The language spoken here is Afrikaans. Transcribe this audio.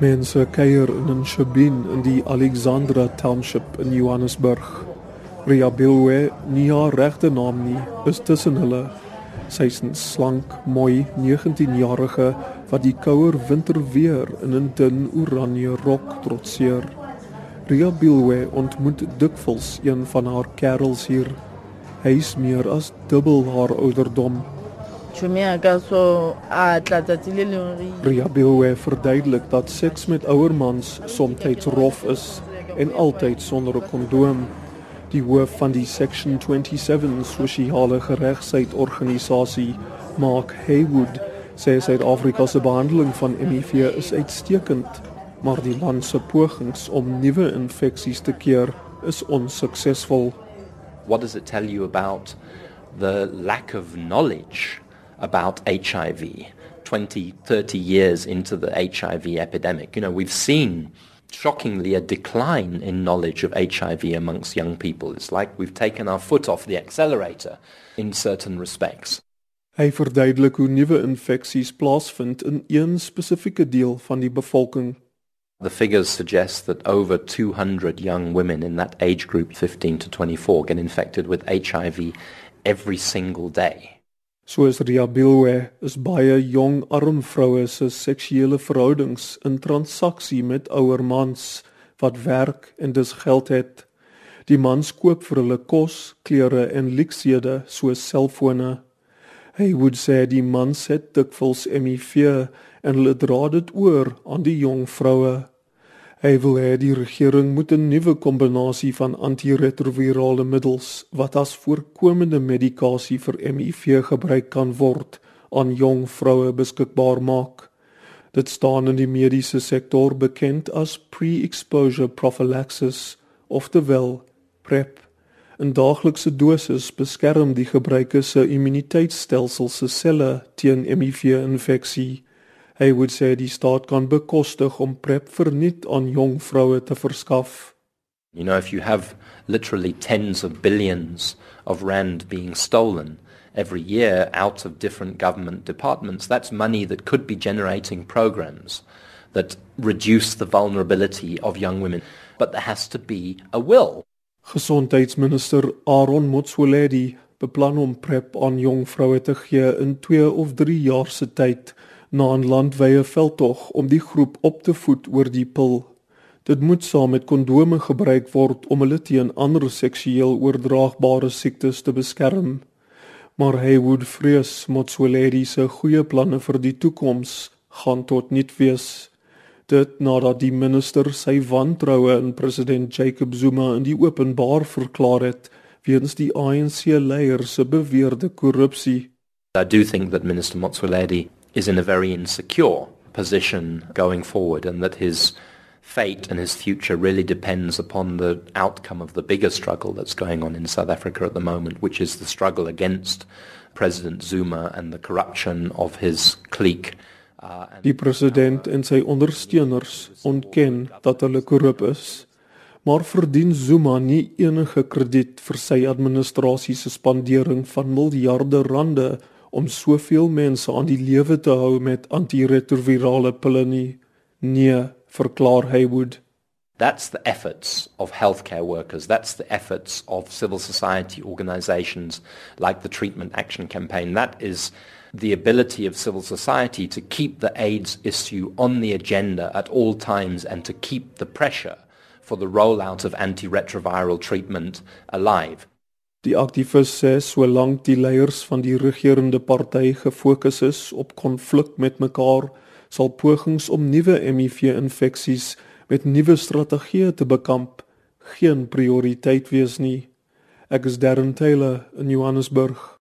Mense kuier in Shabin in die Alexandra Township in Johannesburg. Ria Bilwe, nie haar regte naam nie, is tussen hulle. Sy's 'n slank, mooi 19-jarige wat die kouer winterweer in 'n dun oranje rok trotseer. Ria Bilwe ontmoet dikwels een van haar kerels hier. Hy's meer as dubbel haar ouderdom. Tšhomi ya ka so a tla tsatsi le lengwe Ria Bilwe verduidelik dat seks met ouer mans soms rof is en altyd sonder 'n kondoom. Die hoof van die Section 27 sosiale geregtigheid organisasie, Mark Haywood, sê Suid-Afrika se behandeling van HIV is uitstekend, maar die land se pogings om nuwe infeksies te keer is onsuksesvol. What does it tell you about the lack of knowledge about HIV 20, 30 years into the HIV epidemic? You know, we've seen shockingly a decline in knowledge of HIV amongst young people. It's like we've taken our foot off the accelerator in certain respects. Hy verduidelik hoe nuwe infeksies plaasvind in een spesifieke deel van die bevolking. The figures suggest that over 200 young women in that age group, 15 to 24, get infected with HIV every single day. Soos Ria Bilwe is baie jong arm vroue se seksuele verhoudings in transaksie met ouer mans wat werk en dus geld het. Die mans koop vir hulle kos, klere en luksede soos selfone. Hy would sê die mans het dikwels HIV en hulle dra dit oor aan die jong vroue. Hy wil hê die regering moet 'n nuwe kombinasie van antiretrovirale middels wat as voorkomende medikasie vir HIV gebruik kan word aan jong vroue beskikbaar maak. Dit staan in die mediese sektor bekend as pre-exposure prophylaxis of terwyl PrEP. 'n Daaglikse dosis beskerm die gebruiker se immuniteitstelsel se selle teen HIV-infeksie. Hy would sê die staat kan bekostig om PrEP verniet aan jong vroue te verskaf. You know, if you have literally tens of billions of rand being stolen every year out of different government departments, that's money that could be generating programs that reduce the vulnerability of young women. But there has to be a will. Gesondheidsminister Aaron Motsoaledi beplan om PrEP aan jong vroue te gee in 2 of 3 jaar se tyd na 'n landwyse veldtog om die groep op te voed oor die pil. Dit moet saam met kondome gebruik word om hulle teen ander seksueel oordraagbare siektes te beskerm. Maar Haywood vrees Motsoaledi se goeie planne vir die toekoms gaan tot niet wees. Dit nadat die minister sy wantroue in president Jacob Zuma in die openbaar verklaar het weens die ANC leier se beweerde korrupsie. I do think that Minister Motsoaledi is in a very insecure position going forward and that his fate and his future really depends upon the outcome of the bigger struggle that's going on in South Africa at the moment, which is the struggle against President Zuma and the corruption of his clique. Uh, Die president en sy ondersteuners ontken dat hulle korrup is, maar verdien Zuma nie enige krediet vir sy administrasie se spandering van miljarde rande om soveel mense aan die lewe te hou met antiretrovirale pille nie. Nee, verklaar Haywood. That's the efforts of healthcare workers. That's the efforts of civil society organizations like the Treatment Action Campaign. That is the ability of civil society to keep the AIDS issue on the agenda at all times and to keep the pressure for the rollout of antiretroviral treatment alive. Die aktivis sê solank die leiers van die regerende party gefokus is op konflik met mekaar, sal pogings om nuwe HIV-infeksies met nuwe strategieë te bekamp geen prioriteit wees nie. Ek is Darren Taylor in Johannesburg.